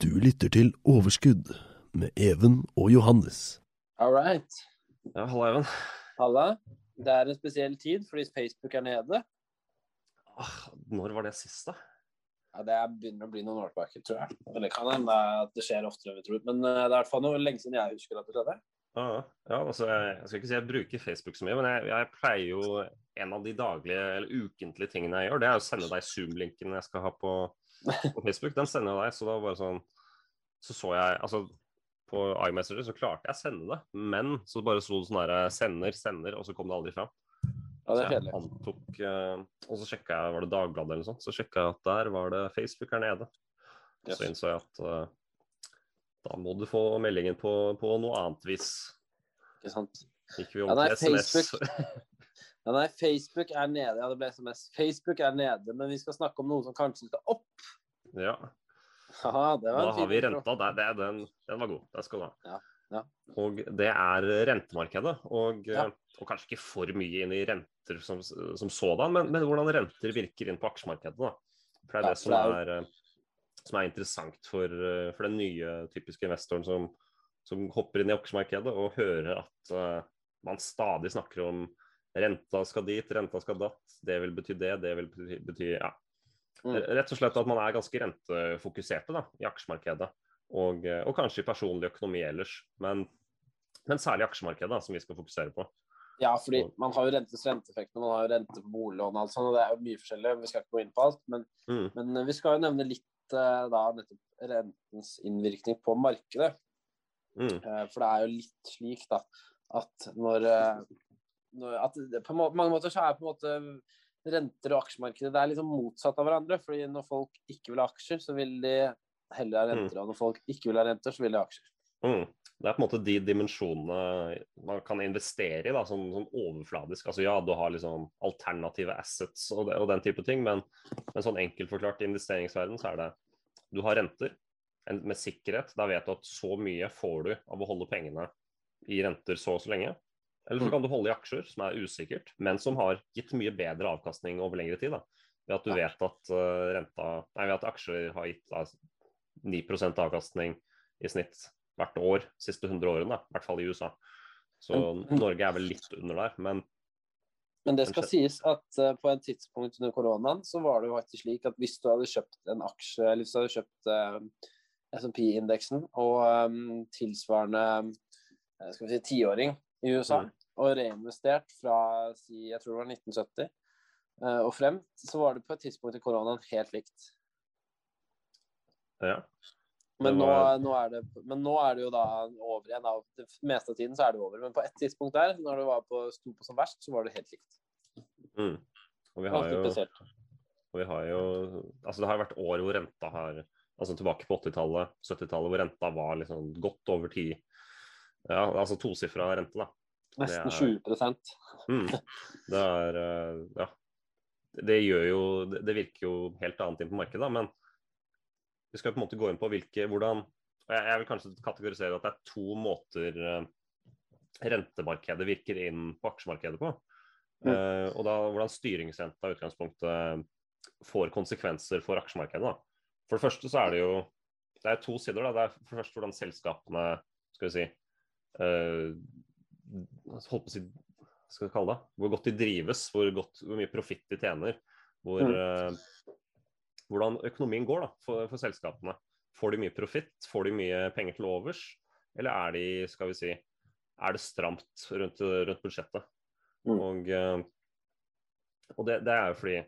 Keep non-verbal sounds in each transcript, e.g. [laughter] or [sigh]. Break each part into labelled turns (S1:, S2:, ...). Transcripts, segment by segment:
S1: Du lytter til Overskudd med Even og Johannes.
S2: All right.
S3: Ja, halla, Even.
S2: Halla. Det er en spesiell tid fordi Facebook er nede.
S3: Ah, når var det sist, da?
S2: Ja, Det er- begynner å bli noen år tilbake, tror jeg. Men det kan hende at det skjer oftere enn vi tror. Men eh, det er i hvert fall noe lenge siden jeg husker at det skjedde.
S3: Ah, ja, altså, jeg, jeg skal ikke si jeg bruker Facebook så mye, men jeg, jeg pleier jo En av de daglige eller ukentlige tingene jeg gjør, det er å sende deg Zoom-linken jeg skal ha på, på Facebook. Den sender jeg deg, så da bare sånn Så så jeg Altså, på iMessager så klarte jeg å sende det, men så bare sto det sånn der sender, sender, og så kom det aldri fram.
S2: Ja, det er kjedelig.
S3: antok eh, Og så sjekka jeg, var det Dagbladet eller noe sånt, så sjekka jeg at der var det Facebook her nede.
S2: Yes.
S3: Så innså jeg at uh, da må du få meldingen på, på noe annet vis.
S2: Ikke sant?
S3: Gikk vi
S2: Ja, nei,
S3: til SMS.
S2: Facebook. [laughs] Ja, nei, Facebook er nede. Ja, det ble SMS. Facebook er nede, men vi skal snakke om noe som kanskje skal opp.
S3: ja,
S2: Aha, det var
S3: da har vi renta. Der, det, den, den var god. Den skal du ha.
S2: Ja, ja.
S3: Og det er rentemarkedet. Og,
S2: Ja.
S3: og kanskje ikke for mye inn i renter som, som sådan, men, men hvordan renter virker inn på aksjemarkedet. Da. For det er det som
S2: er
S3: er, eh, som er interessant for, eh, for den nye typiske investoren som, som hopper inn i aksjemarkedet og hører at uh, man stadig snakker om renta skal dit, renta skal datt, det vil bety det, det vil bety, bety ja.
S2: Mm.
S3: Rett og slett at man er ganske rentefokuserte da, i aksjemarkedet. Og, eh, og kanskje i personlig økonomi ellers, men, men særlig aksjemarkedet da, som vi skal fokusere på.
S2: Ja, fordi man har jo rentes renteeffekter, man har jo rente på boliglån og alt sånt, og det er jo mye forskjellig. Vi skal ikke gå inn på alt, men,
S3: Mm.
S2: men vi skal jo nevne litt eh, da nettopp rentens innvirkning på markedet.
S3: Mm.
S2: Eh, For det er jo litt slik da, at eh, når at På mange måter så er på en måte renter og aksjemarkedet det er liksom motsatt av hverandre. fordi når folk ikke vil ha aksjer, så vil de heller ha renter. Og når folk ikke vil ha renter, så vil de ha aksjer.
S3: Mm. Det er på en måte de dimensjonene man kan investere i, da, sånn, som overfladisk. Altså Ja, du har liksom alternative assets og, det, og den type ting, men, men sånn enkelt forklart i investeringsverden så er det du har renter med sikkerhet. Da vet du at så mye får du av å holde pengene i renter så og så lenge. Eller så
S2: Mm.
S3: kan du holde i aksjer, som er usikkert, men som har gitt mye bedre avkastning over lengre tid. da. Ved at du vet at uh, renta, nei, ved at aksjer har gitt da, 9% avkastning i snitt hvert år de siste 100 årene, da, i hvert fall i USA. Så. Norge er vel litt under der, men
S2: Men det skal sies at uh, på et tidspunkt under koronaen så var det jo faktisk slik at hvis du hadde kjøpt en aksje, eller hvis du hadde kjøpt uh, SMP-indeksen og um, tilsvarende uh, skal vi si tiåring i USA,
S3: Mm.
S2: Og reinvestert fra si, jeg tror det var 1970 eh, og frem, så var det på et tidspunkt i koronaen helt likt.
S3: ja.
S2: Men, nå, nå er det, men nå er det jo da over igjen. Av, Det meste av tiden så er det over. Men på et tidspunkt der, når det var på, sto på som verst, så var det helt likt.
S3: Mm. Og vi har jo. Og vi har jo Altså, det har vært år hvor renta har Altså tilbake på 80-tallet, 70-tallet, hvor renta var liksom godt over ti Ja, altså tosifra rente, da.
S2: Nesten
S3: er,
S2: 20
S3: Mm. Det er eh, Ja. Det gjør jo Det virker jo helt annet inn på markedet, da, men vi skal på en måte gå inn på hvilke hvordan jeg, jeg vil kanskje kategorisere at det er to måter eh, rentemarkedet virker inn på aksjemarkedet på.
S2: Mm.
S3: Uh, og da hvordan styringsrenta i utgangspunktet får konsekvenser for aksjemarkedet. Da. For det første så er det jo det er to sider. Da. Det er for det første hvordan selskapene skal vi si eh, holdt på skal vi kalle det, Hvor godt de drives, hvor, godt, hvor mye profitt de tjener. Hvor,
S2: Mm.
S3: eh, hvordan økonomien går da, for, for selskapene. Får de mye profitt? Får de mye penger til overs? Eller er de, skal vi si, er det stramt rundt, rundt budsjettet?
S2: Mm.
S3: Og, eh, og det, det er jo fordi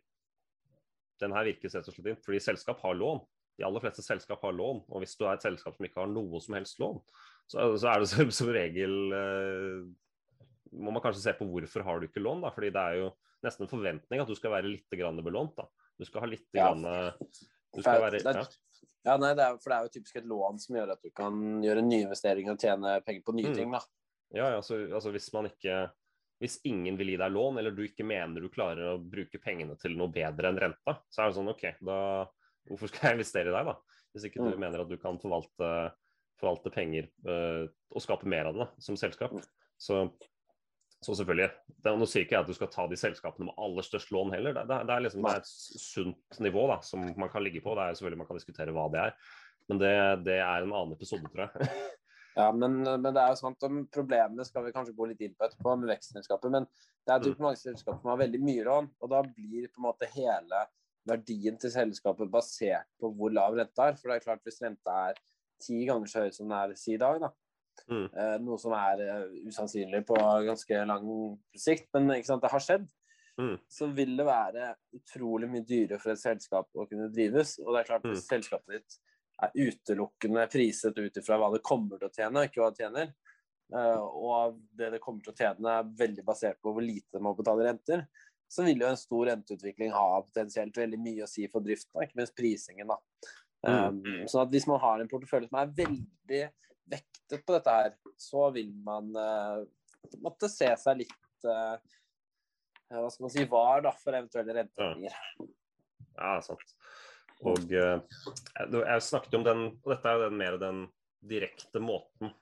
S3: den her virker rett og slett inn fordi selskap har lån. De aller fleste selskap har lån, og hvis du er et selskap som ikke har noe som helst lån, så, så er det som, som regel eh, må man kanskje se på hvorfor har du ikke lån. da, fordi det er jo nesten en forventning at du skal være litt grann belånt. da. Du skal ha litt
S2: Ja.
S3: grann, eh, du skal være, ja.
S2: Ja, nei, det er, for det er jo typisk et lån som gjør at du kan gjøre nyinvesteringer og tjene penger på nye
S3: Mm.
S2: ting. da.
S3: Ja, ja, altså, altså hvis man ikke Hvis ingen vil gi deg lån, eller du ikke mener du klarer å bruke pengene til noe bedre enn renta, så er det sånn OK, da hvorfor skal jeg investere i deg, da? Hvis ikke du
S2: Mm.
S3: mener at du kan forvalte, forvalte penger uh, og skape mer av det da, som selskap.
S2: Mm.
S3: Så, så selvfølgelig. Det, nå sier ikke jeg at du skal ta de selskapene med aller størst lån heller. Det, det, det, er liksom, er et sunt nivå da, som man kan ligge på. Det er selvfølgelig Man kan diskutere hva det er. Men det, det er en annen episode, tror jeg. [laughs]
S2: Ja, men, men, det er jo sant, om problemene skal vi kanskje gå litt inn på etterpå med vekstselskapet. Men det er typ
S3: Mm.
S2: mange selskaper som har veldig mye lån, og da blir på en måte hele verdien til selskapet basert på hvor lav renta er. For det er klart hvis renta er ti ganger så høy som den er i dag, da.
S3: Mm.
S2: Eh, noe som er uh, usannsynlig på ganske lang sikt, men ikke sant, det har skjedd.
S3: Mm.
S2: Så vil det være utrolig mye dyrere for et selskap å kunne drives. Og det er klart hvis selskapet ditt er utelukkende priset ut ifra hva det kommer til å tjene, ikke hva det tjener, eh, og det det kommer til å tjene er veldig basert på hvor lite det må betale renter, så vil jo en stor renteutvikling ha potensielt veldig mye å si for driften, ikke minst prisingen. da. Um, sånn at hvis man har en portefølje som er veldig vektet på dette her, så vil man uh, måtte se seg litt uh, hva skal man si, var da, for eventuelle renteendringer.
S3: Ja, sant. Og eh, jeg snakket om den, og dette er den, mer den direkte måten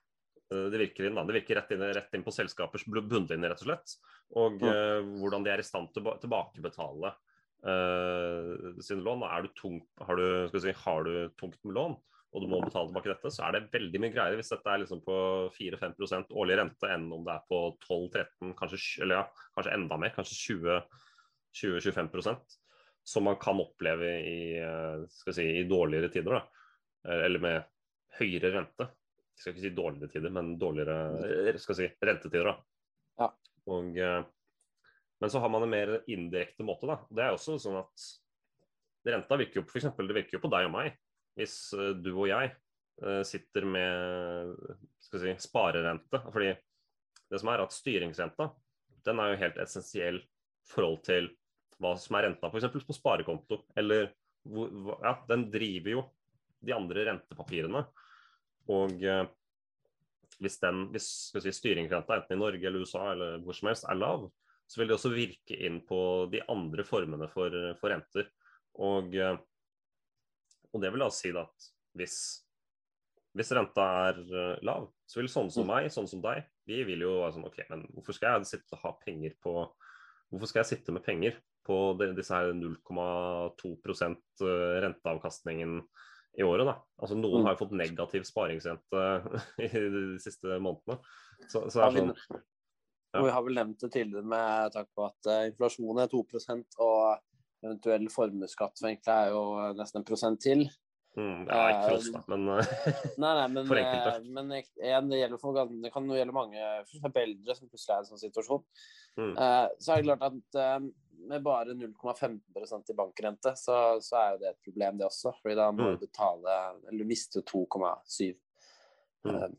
S3: det virker inn. da. Det virker rett inn, rett inn på selskapers bunnlinje, rett og slett. Og eh, hvordan de er i stand til å ba- tilbakebetale eh, sine lån. Er du tung, har, du, skal si, har du tungt med lån, og du må betale tilbake dette, så er det veldig mye greiere hvis dette er liksom på 4-5% årlig rente enn om det er på 12-13, kanskje, eller ja, kanskje enda mer, kanskje 20-25% som man kan oppleve i, eh, si, i dårligere tider. Da. Eh, Eller med høyere rente. Jeg skal ikke si dårligere tider, men dårligere si, rentetider. Da.
S2: Ja.
S3: Og, men så har man en mer indirekte måte. Da. Det er også sånn at renta virker jo, for eksempel, det virker jo på deg og meg. Hvis eh, du og jeg eh, sitter med skal si, sparerente. fordi det som er at styringsrenta den er jo helt essensiell i forhold til hva som er renta f.eks. på sparekonto. Eller ja, den driver jo de andre rentepapirene. Og eh, hvis den, hvis si, styringsrenta enten i Norge eller USA eller hvor som helst er lav, så vil det også virke inn på de andre formene for, for renter. Og, eh, og det vil da si at hvis, hvis renta er eh, lav, så vil sånne som meg, sånne som deg, vi vil jo være sånn OK, men hvorfor skal jeg sitte og ha penger på Hvorfor skal jeg sitte med penger på de- disse her 0,2 eh, renteavkastningen i året, da? Altså Noen
S2: Mm.
S3: har jo fått negativ sparingsrente [laughs] i de siste månedene. Så, så det er sånn.
S2: Og vi har vel nevnt det tidligere med takk på at uh, inflasjonen er 2% og eventuell formuesskatt er jo nesten en prosent til.
S3: mm, Ja, ikke for oss, da, men eh, [laughs]
S2: Nei, nei, men,
S3: For enkelte.
S2: eh, men en, det, for, det kan jo gjelde mange for eldre som plutselig er i en sånn situasjon.
S3: Mm.
S2: Uh, så er det klart at uh, med bare 0,15% i bankrente, så, så er jo det et problem, det også. fordi da må
S3: Mm.
S2: du betale Eller du mister 2,7
S3: Mm.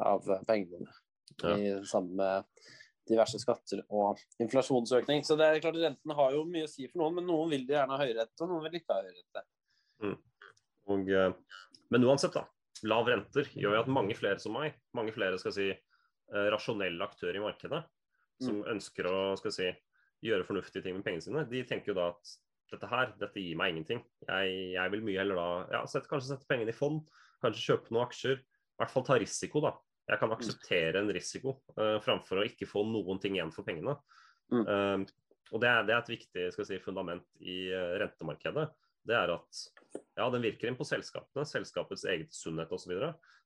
S2: av pengene
S3: Ja.
S2: i sammen med diverse skatter og inflasjonsøkning. Så det er klart rentene renten har jo mye å si for noen, men noen vil gjerne ha høyere rente, og noen vil ikke ha høyere rente.
S3: Og, eh, men uansett, da. Lav renter gjør jo at mange flere som meg, mange flere skal si, eh, rasjonelle aktører i markedet, som ønsker å skal si, gjøre fornuftige ting med pengene sine, de tenker jo da at dette her, dette gir meg ingenting. Jeg, jeg vil mye heller da ja, sette, kanskje sette pengene i fond, kanskje kjøpe noen aksjer. I hvert fall ta risiko, da. Jeg kan akseptere en risiko uh, framfor å ikke få noen ting igjen for pengene.
S2: Mm.
S3: Uh, og det er, det er et viktig si, fundament i uh, rentemarkedet. Det er at ja, den virker inn på selskapene, selskapets eget sunnhet osv.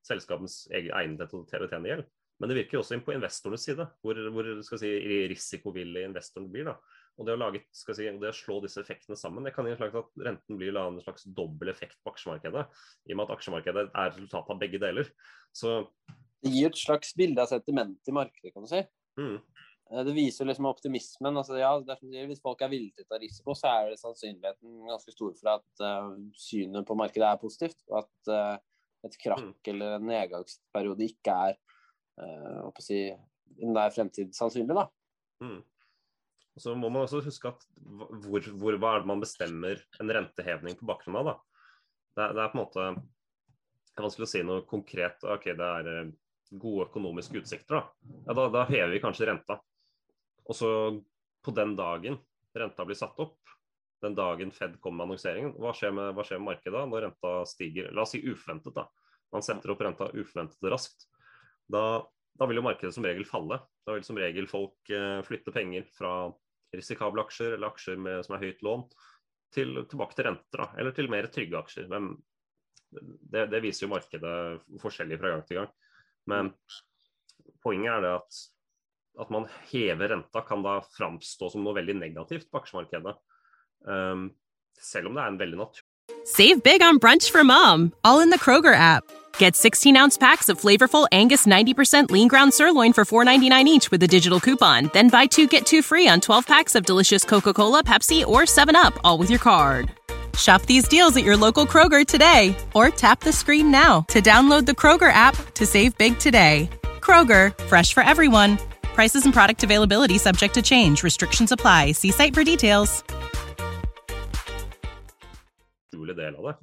S3: Selskapets egen egnethet til å tjene gjeld. Men det virker også inn på investorenes side, hvor, hvor skal si, risikovillig investoren blir. da. Og det å, lage, skal si, det å slå disse effektene sammen, det kan gi at renten blir en slags dobbel effekt på aksjemarkedet. I og med at aksjemarkedet er resultatet av begge deler. Så
S2: Det gir et slags bilde av sentiment i markedet, kan du si.
S3: mm,
S2: Eh, Det viser liksom optimismen. altså ja, er sier, Hvis folk er villige til å ta risiko, så er det sannsynligheten ganske stor for at uh, synet på markedet er positivt. Og at uh, et krakk
S3: Mm.
S2: eller en nedgangsperiode ikke er uh, å si, en nær fremtid sannsynlig. da.
S3: mm. Og Så må man også huske at hvor, hvor, hva er det man bestemmer en rentehevning på bakgrunn av. da. Det, det er på en måte det er vanskelig å si noe konkret. Ok, det er gode økonomiske utsikter. Da, ja, da, da hever vi kanskje renta. Og så på den dagen renta blir satt opp, den dagen Fed kommer med annonseringen, hva skjer med, hva skjer med markedet da når renta stiger? La oss si uforventet, da. Man setter opp renta uforventet raskt. Da, da vil jo markedet som regel falle. Da vil som regel folk eh, flytte penger fra risikable aksjer eller aksjer med, som er høyt lån, til, tilbake til renter, da, eller til mer trygge aksjer. Men det, det, viser jo markedet forskjellig fra gang til gang. Men poenget er det at, at man hever renta kan da framstå som noe veldig negativt på aksjemarkedet. Um, selv om det er en veldig natur...
S4: Save big on brunch for mom, all in the Kroger app. Get 16 ounce packs of flavorful Angus 90% lean ground sirloin for $4.99 each with a digital coupon. Then buy two get two free on 12 packs of delicious Coca Cola, Pepsi, or 7UP, all with your card. Shop these deals at your local Kroger today or tap the screen now to download the Kroger app to save big today. Kroger, fresh for everyone. Prices and product availability subject to change. Restrictions apply. See site for details.
S3: del av det.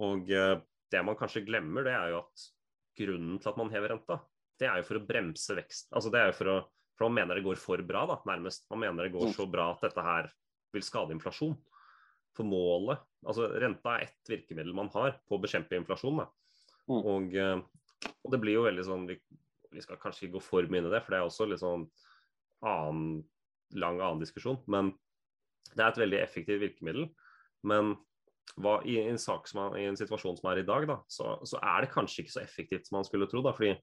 S3: Og uh, det man kanskje glemmer, det er jo at grunnen til at man hever renta, det er jo for å bremse vekst. Altså det er jo for å for man mener det går for bra, da, nærmest. Man mener det går så bra at dette her vil skade inflasjon. For målet Altså renta er ett virkemiddel man har på å bekjempe inflasjon. Mm. Og, uh, og det blir jo veldig sånn vi, vi, skal kanskje ikke gå for mye inn i det, for det er også litt sånn annen, lang annen diskusjon. Men det er et veldig effektivt virkemiddel. Men hva, i, en er, i, en situasjon som er i dag, da, så, så, er det kanskje ikke så effektivt som man skulle tro. Da, fordi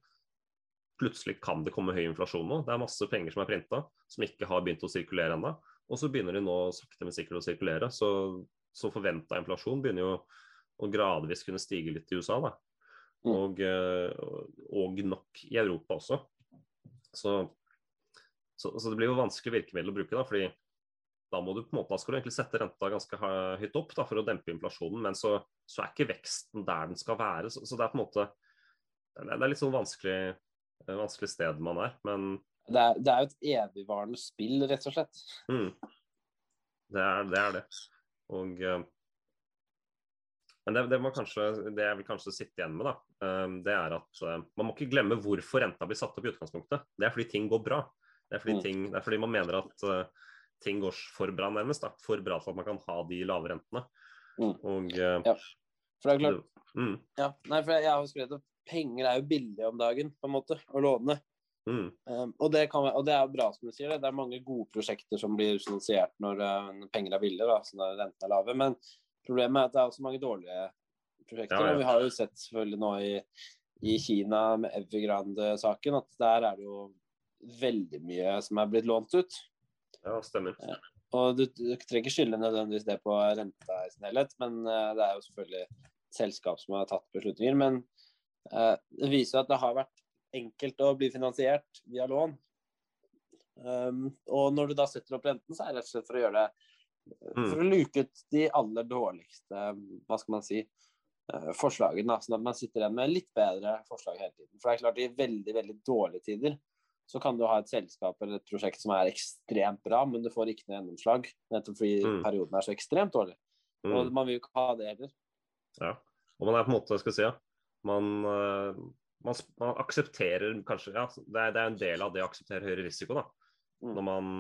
S3: plutselig kan det komme høy inflasjon nå. Det er masse penger som er printa, som ikke har begynt å sirkulere ennå. Og så begynner de nå sakte, men sikkert å sirkulere. Så, så forventa inflasjon begynner jo å gradvis kunne stige litt i USA. da. Mm. Og, eh, og nok i Europa også. Så, så, så, det blir jo vanskelig virkemiddel å bruke, da, fordi da må du på en måte, da skal du egentlig sette renta ganske høyt opp da, for å dempe inflasjonen, men så, så, er ikke veksten der den skal være. Så, så det er på en måte det er litt sånn vanskelig, vanskelig sted man er, men
S2: det er, det er jo et evigvarende spill, rett og slett.
S3: Mm. Det, er, det, er, det Og uh, Men det, det, kanskje, det, jeg vil kanskje sitte igjen med, da, uh, det er at uh, man må ikke glemme hvorfor renta blir satt opp i utgangspunktet. Det er fordi ting går bra. Det er fordi, mm. ting, det er fordi man mener at ting går for bra, nærmest. da, For bra til at man kan ha de lave rentene. Mm. Og,
S2: ja. For det er klart mm. ja, Nei, for jeg har skrevet at penger er jo billige om dagen, på en måte, å låne. Mm. Um, og, det kan, og, det er jo bra, som du sier. Det, det er mange gode prosjekter som blir finansiert når uh, penger er billige, da, så når rentene er lave. Men problemet er at det er også mange dårlige prosjekter. Ja, ja. Og vi har jo sett selvfølgelig nå i, i Kina med Evergrande-saken at der er det jo veldig mye som er blitt lånt ut.
S3: Ja, stemmer. Ja.
S2: Og du, du, trenger ikke skylde nødvendigvis det på renta i sin helhet, men uh, det er jo selvfølgelig selskap som har tatt beslutninger. Men uh, det viser at det har vært enkelt å bli finansiert via lån. Um, og når du da setter opp renten, så er det rett og slett for å gjøre det mm. For å luke ut de aller dårligste, hva skal man si, uh, forslagene. Sånn at man sitter igjen med litt bedre forslag hele tiden. For det er klart, i veldig, veldig dårlige tider så kan du ha et selskap eller et prosjekt som er ekstremt bra, men du får ikke noe gjennomslag. Nettopp fordi mm. perioden er så ekstremt dårlig. Mm. Og man vil jo ikke ha det heller.
S3: Ja. Og man er på en måte, skal jeg si, ja. man, eh, man, man, aksepterer kanskje Ja, det er, det er, en del av det å akseptere høyere risiko, da. Mm. Når, man,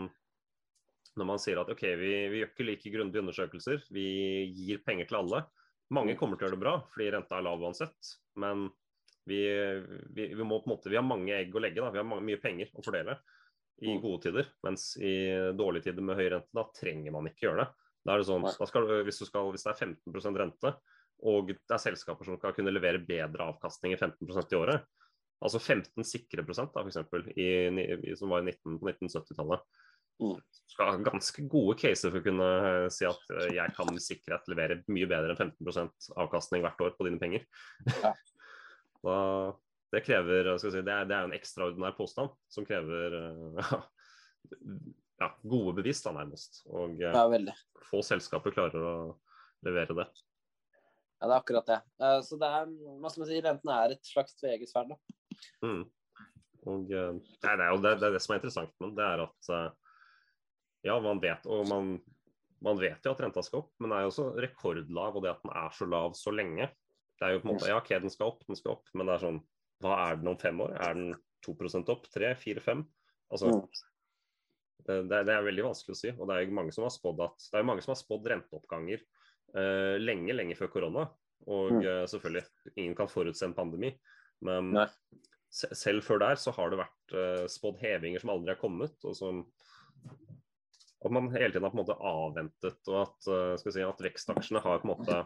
S3: når man sier at OK, vi, vi gjør ikke like grundige undersøkelser, vi gir penger til alle. Mange mm. kommer til å gjøre det bra fordi renta er lav uansett, men vi, vi, vi, må på en måte, vi har mange egg å legge, da. vi har mange, mye penger å fordele i mm. gode tider. Mens i dårlige tider med høy rente, da trenger man ikke gjøre det. Da er det sånn, skal, hvis, skal, hvis, det er 15% rente, og det er selskaper som skal kunne levere bedre avkastning i 15% i året, altså 15 sikre prosent da, for eksempel, i, i, som var i 19, på 1970-tallet, mm. skal ha ganske gode caser for å kunne eh, si at eh, jeg kan med sikkerhet levere mye bedre enn 15% avkastning hvert år på dine penger. Ja. [laughs] Da, det krever si, det, er, det er en ekstraordinær påstand som krever uh, [laughs] ja, gode bevis, da nærmest. Og
S2: ja,
S3: få selskaper klarer å levere det.
S2: Ja, det er akkurat det. Uh, så det er, hva skal man si, renten er et slags tveegget sverd.
S3: Mm. Og det er, det, er jo det, det, er det som er interessant med det, er at ja, man vet, og man, man vet jo at renta skal opp, men den er jo også rekordlav. Og det at den er så lav så lenge, det er jo på en måte, ja, ok, den skal opp, den skal opp, men det er sånn Hva er den om fem år? Er den 2% opp? 3, 4, 5? Altså, det, det, er veldig vanskelig å si. Og det er jo mange som har spådd at er mange som har spådd renteoppganger lenge, lenge før korona. Og uh, selvfølgelig, ingen kan forutse en pandemi. Men se, selv før der så har det vært uh, spådd hevinger som aldri har kommet, og som at man hele tiden har på en måte avventet, og at, uh, si, at vekstaksjene har på en måte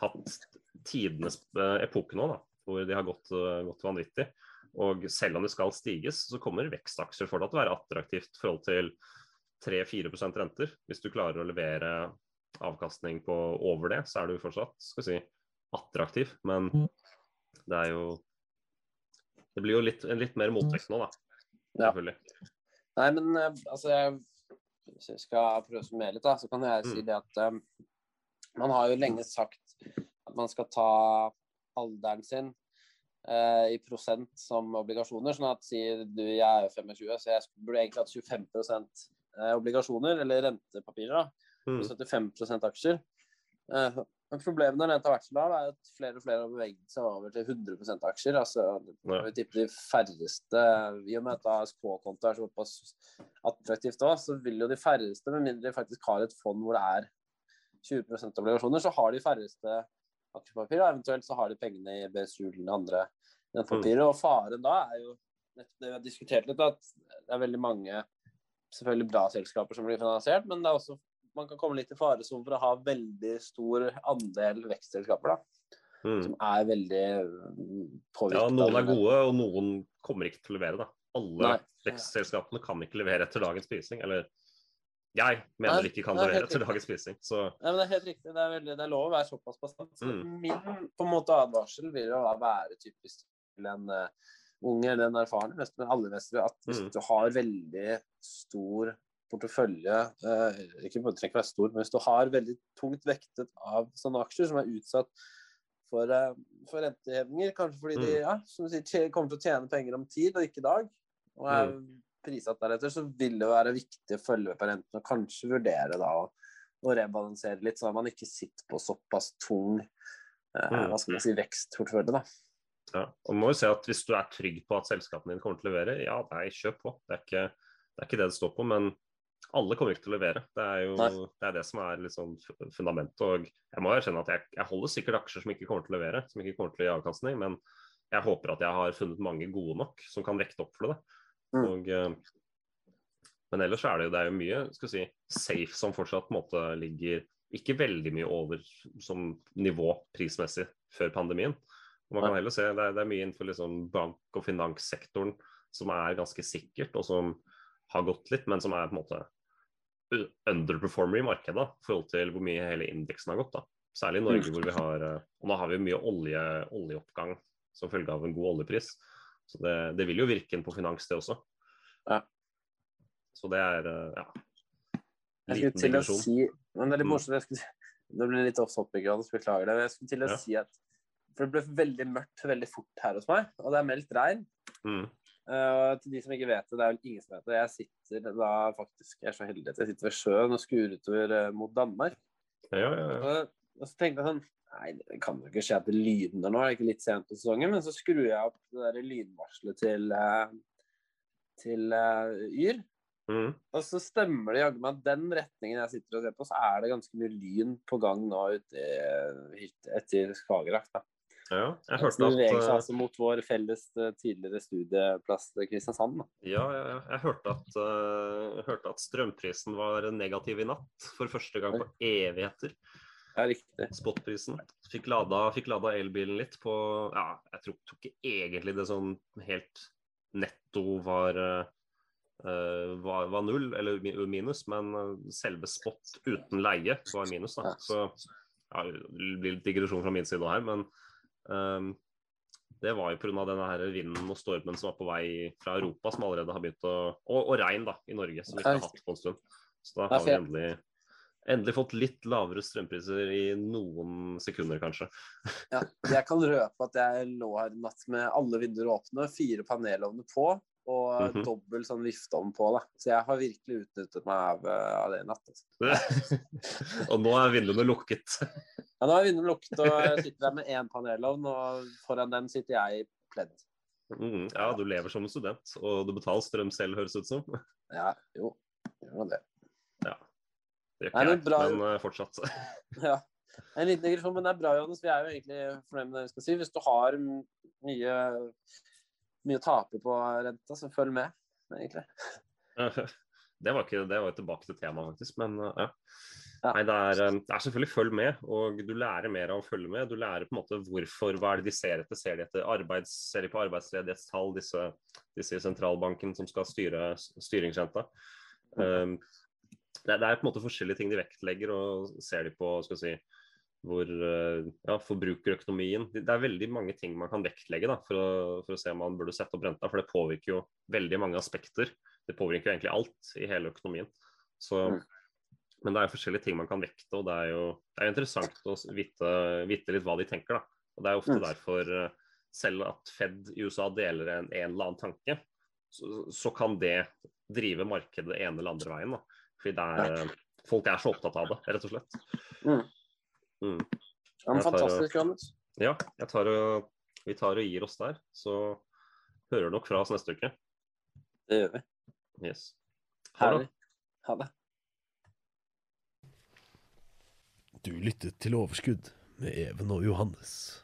S3: hatt tidenes eh, epoke nå, da, hvor de har gått, eh, gått vanvittig. Og selv om det skal stiges, så kommer vekstaksjer fortsatt til å være attraktivt i forhold til 3-4% renter. Hvis du klarer å levere avkastning på over det, så er du fortsatt skal si, attraktiv. Men
S2: Mm.
S3: det er jo Det blir jo litt, en litt mer motvekt nå, da.
S2: Ja. Nei, men eh, altså jeg, Hvis jeg skal prøve å summere litt, da, så kan jeg si
S3: Mm.
S2: det at um, man har jo lenge sagt at man skal ta alderen sin uh, i prosent som obligasjoner. Sånn at sier du jeg er 25, så jeg burde egentlig hatt 25 eh, obligasjoner, eller rentepapirer, da,
S3: Mm.
S2: og 75 aksjer. Eh, men problemet når renta har vært så lav, er at flere og flere har beveget seg over til 100% aksjer. altså
S3: Ja.
S2: jeg tipper de færreste, I og med at ASK-konto er såpass attraktivt òg, så vil jo de færreste, med mindre de faktisk har et fond hvor det er 20% obligasjoner, så har de færreste aksjepapir. Eventuelt så har de pengene i BSU eller andre rentepapirer. Og faren da er jo nettopp det vi har diskutert litt, at det er veldig mange selvfølgelig bra selskaper som blir finansiert, men det er også man kan komme litt i faresonen for å ha veldig stor andel vekstselskaper da,
S3: Mm.
S2: som er veldig påvirket.
S3: Ja, noen er gode, og noen kommer ikke til å levere. da. Alle
S2: Nei.
S3: vekstselskapene kan ikke levere etter dagens prising. Eller jeg mener
S2: Nei,
S3: de ikke kan
S2: er
S3: levere etter dagens prising. Så
S2: Nei, men Det er helt riktig. Det er, veldig, det er lov å være såpass bastant. Så
S3: Mm.
S2: Min på en måte advarsel vil jo være typisk til en uh, unge eller en erfaren investor, men alle investorer, at hvis
S3: Mm.
S2: du har veldig stor portefølje eh, Ikke trenger være stor, men hvis du har veldig tungt vektet av sånne aksjer som er utsatt for, eh, for rentehevinger, kanskje fordi de
S3: Mm.
S2: ja, som du sier, kommer til å tjene penger om tid og ikke i dag, og er prissatt deretter, så vil det være viktig å følge med på renten og kanskje vurdere da å, å rebalansere litt, sånn at man ikke sitter på såpass tung eh,
S3: Mm.
S2: hva skal man si, vekstportefølje. da.
S3: ja. Og må jo se at Hvis du er trygg på at selskapene dine kommer til å levere, ja, nei, kjøp på. Det er ikke det, er ikke det det står på. Men alle kommer ikke til å levere. Det er jo det, er det som er sånn fundamentet. Og jeg må erkjenne at jeg, jeg holder sikkert aksjer som ikke kommer til å levere, som ikke kommer til å gi avkastning. Men jeg håper at jeg har funnet mange gode nok som kan vekte opp for det.
S2: Mm.
S3: Og, eh, men ellers er det jo, det er jo mye skal si, safe som fortsatt på en måte ligger ikke veldig mye over som nivå prismessig før pandemien. Og man kan heller se, det er, det er mye innenfor liksom bank- og finanssektoren som er ganske sikkert, og som har gått litt, men som er på en måte underperformer i markedet i forhold til hvor mye hele indeksen har gått. da. Særlig i Norge, hvor vi har eh, Og nå har vi mye olje, oljeoppgang som følge av en god oljepris. Så det, det vil jo virke inn på finans, det også.
S2: Ja.
S3: Så det er eh, ja.
S2: Jeg skulle til å si Men det er litt
S3: Mm.
S2: morsomt. Jeg skulle, [laughs] det ble litt off topic, Johannes, beklager det. men Jeg skulle til å
S3: Ja.
S2: si at For det ble veldig mørkt veldig fort her hos meg, og det er meldt regn.
S3: Mm.
S2: Og til de som ikke vet det, det er vel ingen som vet det. Jeg sitter da faktisk, jeg er så heldig at jeg sitter ved sjøen og skuer utover uh, mot Danmark.
S3: Ja, ja, ja.
S2: Og, og så tenkte jeg sånn Nei, det kan jo ikke skje at det lydner nå, det er ikke litt sent på sesongen? Men så skrur jeg opp det der lydvarselet til, uh, til eh, Yr.
S3: Mm.
S2: Og så stemmer det jaggu meg at den retningen jeg sitter og ser på, så er det ganske mye lyn på gang nå ute i- etter Skagerrak. da.
S3: Ja. Jeg hørte
S2: beveger seg
S3: eh,
S2: altså mot vår felles eh, tidligere studieplass Kristiansand. da.
S3: Ja, ja, ja. Jeg hørte at, uh, hørte at strømprisen var negativ i natt for første gang på evigheter.
S2: Ja, riktig.
S3: Spotprisen. Fikk lada, fikk lada elbilen litt på Ja, jeg tror, tror ikke egentlig det sånn helt netto var, eh, eh, var, var null, eller minus, men eh, selve spot uten leie var minus. da. Så ja, det blir litt digresjon fra min side her, men eh, det var jo pga. denne her vinden og stormen som var på vei fra Europa, som allerede har begynt å Og, og regn da, i Norge, som vi ikke har hatt på en stund. Så da har vi endelig, endelig fått litt lavere strømpriser i noen sekunder, kanskje.
S2: Ja, jeg kan røpe at jeg lå her i natt med alle vinduer åpne, fire panelovner på og
S3: Mhm.
S2: dobbel sånn vifteovn på. da. Så jeg har virkelig utnyttet meg av, eh, av det i natt. Altså. [laughs]
S3: og nå er vinduene lukket. [laughs]
S2: Ja, nå er vinduene lukket, og jeg sitter der med én panelovn, og foran den sitter jeg i pledd.
S3: Mm, ja, du lever som en student, og du betaler strøm selv, høres det ut som.
S2: Ja, jo, gjør nå det.
S3: Det gjør
S2: Nei,
S3: ikke jeg, men eh, fortsatt. [laughs]
S2: Ja. En liten digresjon, men det er bra, Johannes. Vi er jo egentlig fornøyd med det vi skal si. Hvis du har mye, mye å tape på renta, så følg med, egentlig. [laughs]
S3: Det var, ikke, det var tilbake til temaet, faktisk. Men eh, ja.
S2: Ja.
S3: Nei, det er, eh, det er selvfølgelig følg med, og du lærer mer av å følge med. Du lærer på en måte hvorfor, hva er det de ser etter. Ser de etter arbeids, ser de på arbeidsledighetstall, disse, disse sentralbanken som skal styre styringsrenta. Um, det, det er på en måte forskjellige ting de vektlegger, og ser de på skal si, hvor uh, ja, forbrukerøkonomien Det er veldig mange ting man kan vektlegge da, for, å, for å se om man burde sette opp renta, for det påvirker jo veldig mange aspekter. Det påvirker jo egentlig alt i hele økonomien. Så
S2: Mm.
S3: Men det er jo forskjellige ting man kan vekte, og det er jo, det er jo interessant å vite, vite litt hva de tenker. da. Og Det er ofte
S2: Mm.
S3: derfor, eh, selv at Fed i USA deler en, en eller annen tanke, så, så kan det drive markedet ene eller andre veien. da. Fordi det er, eh, folk er så opptatt av det, rett og slett.
S2: Mm.
S3: Mm.
S2: Ja, men fantastisk, Johannes.
S3: Ja, jeg tar og, vi tar og gir oss der. Så hører du nok fra oss neste uke.
S2: Det gjør vi.
S3: Yes. Ha det.
S2: Ha det.
S1: Du lyttet til Overskudd med Even og Johannes.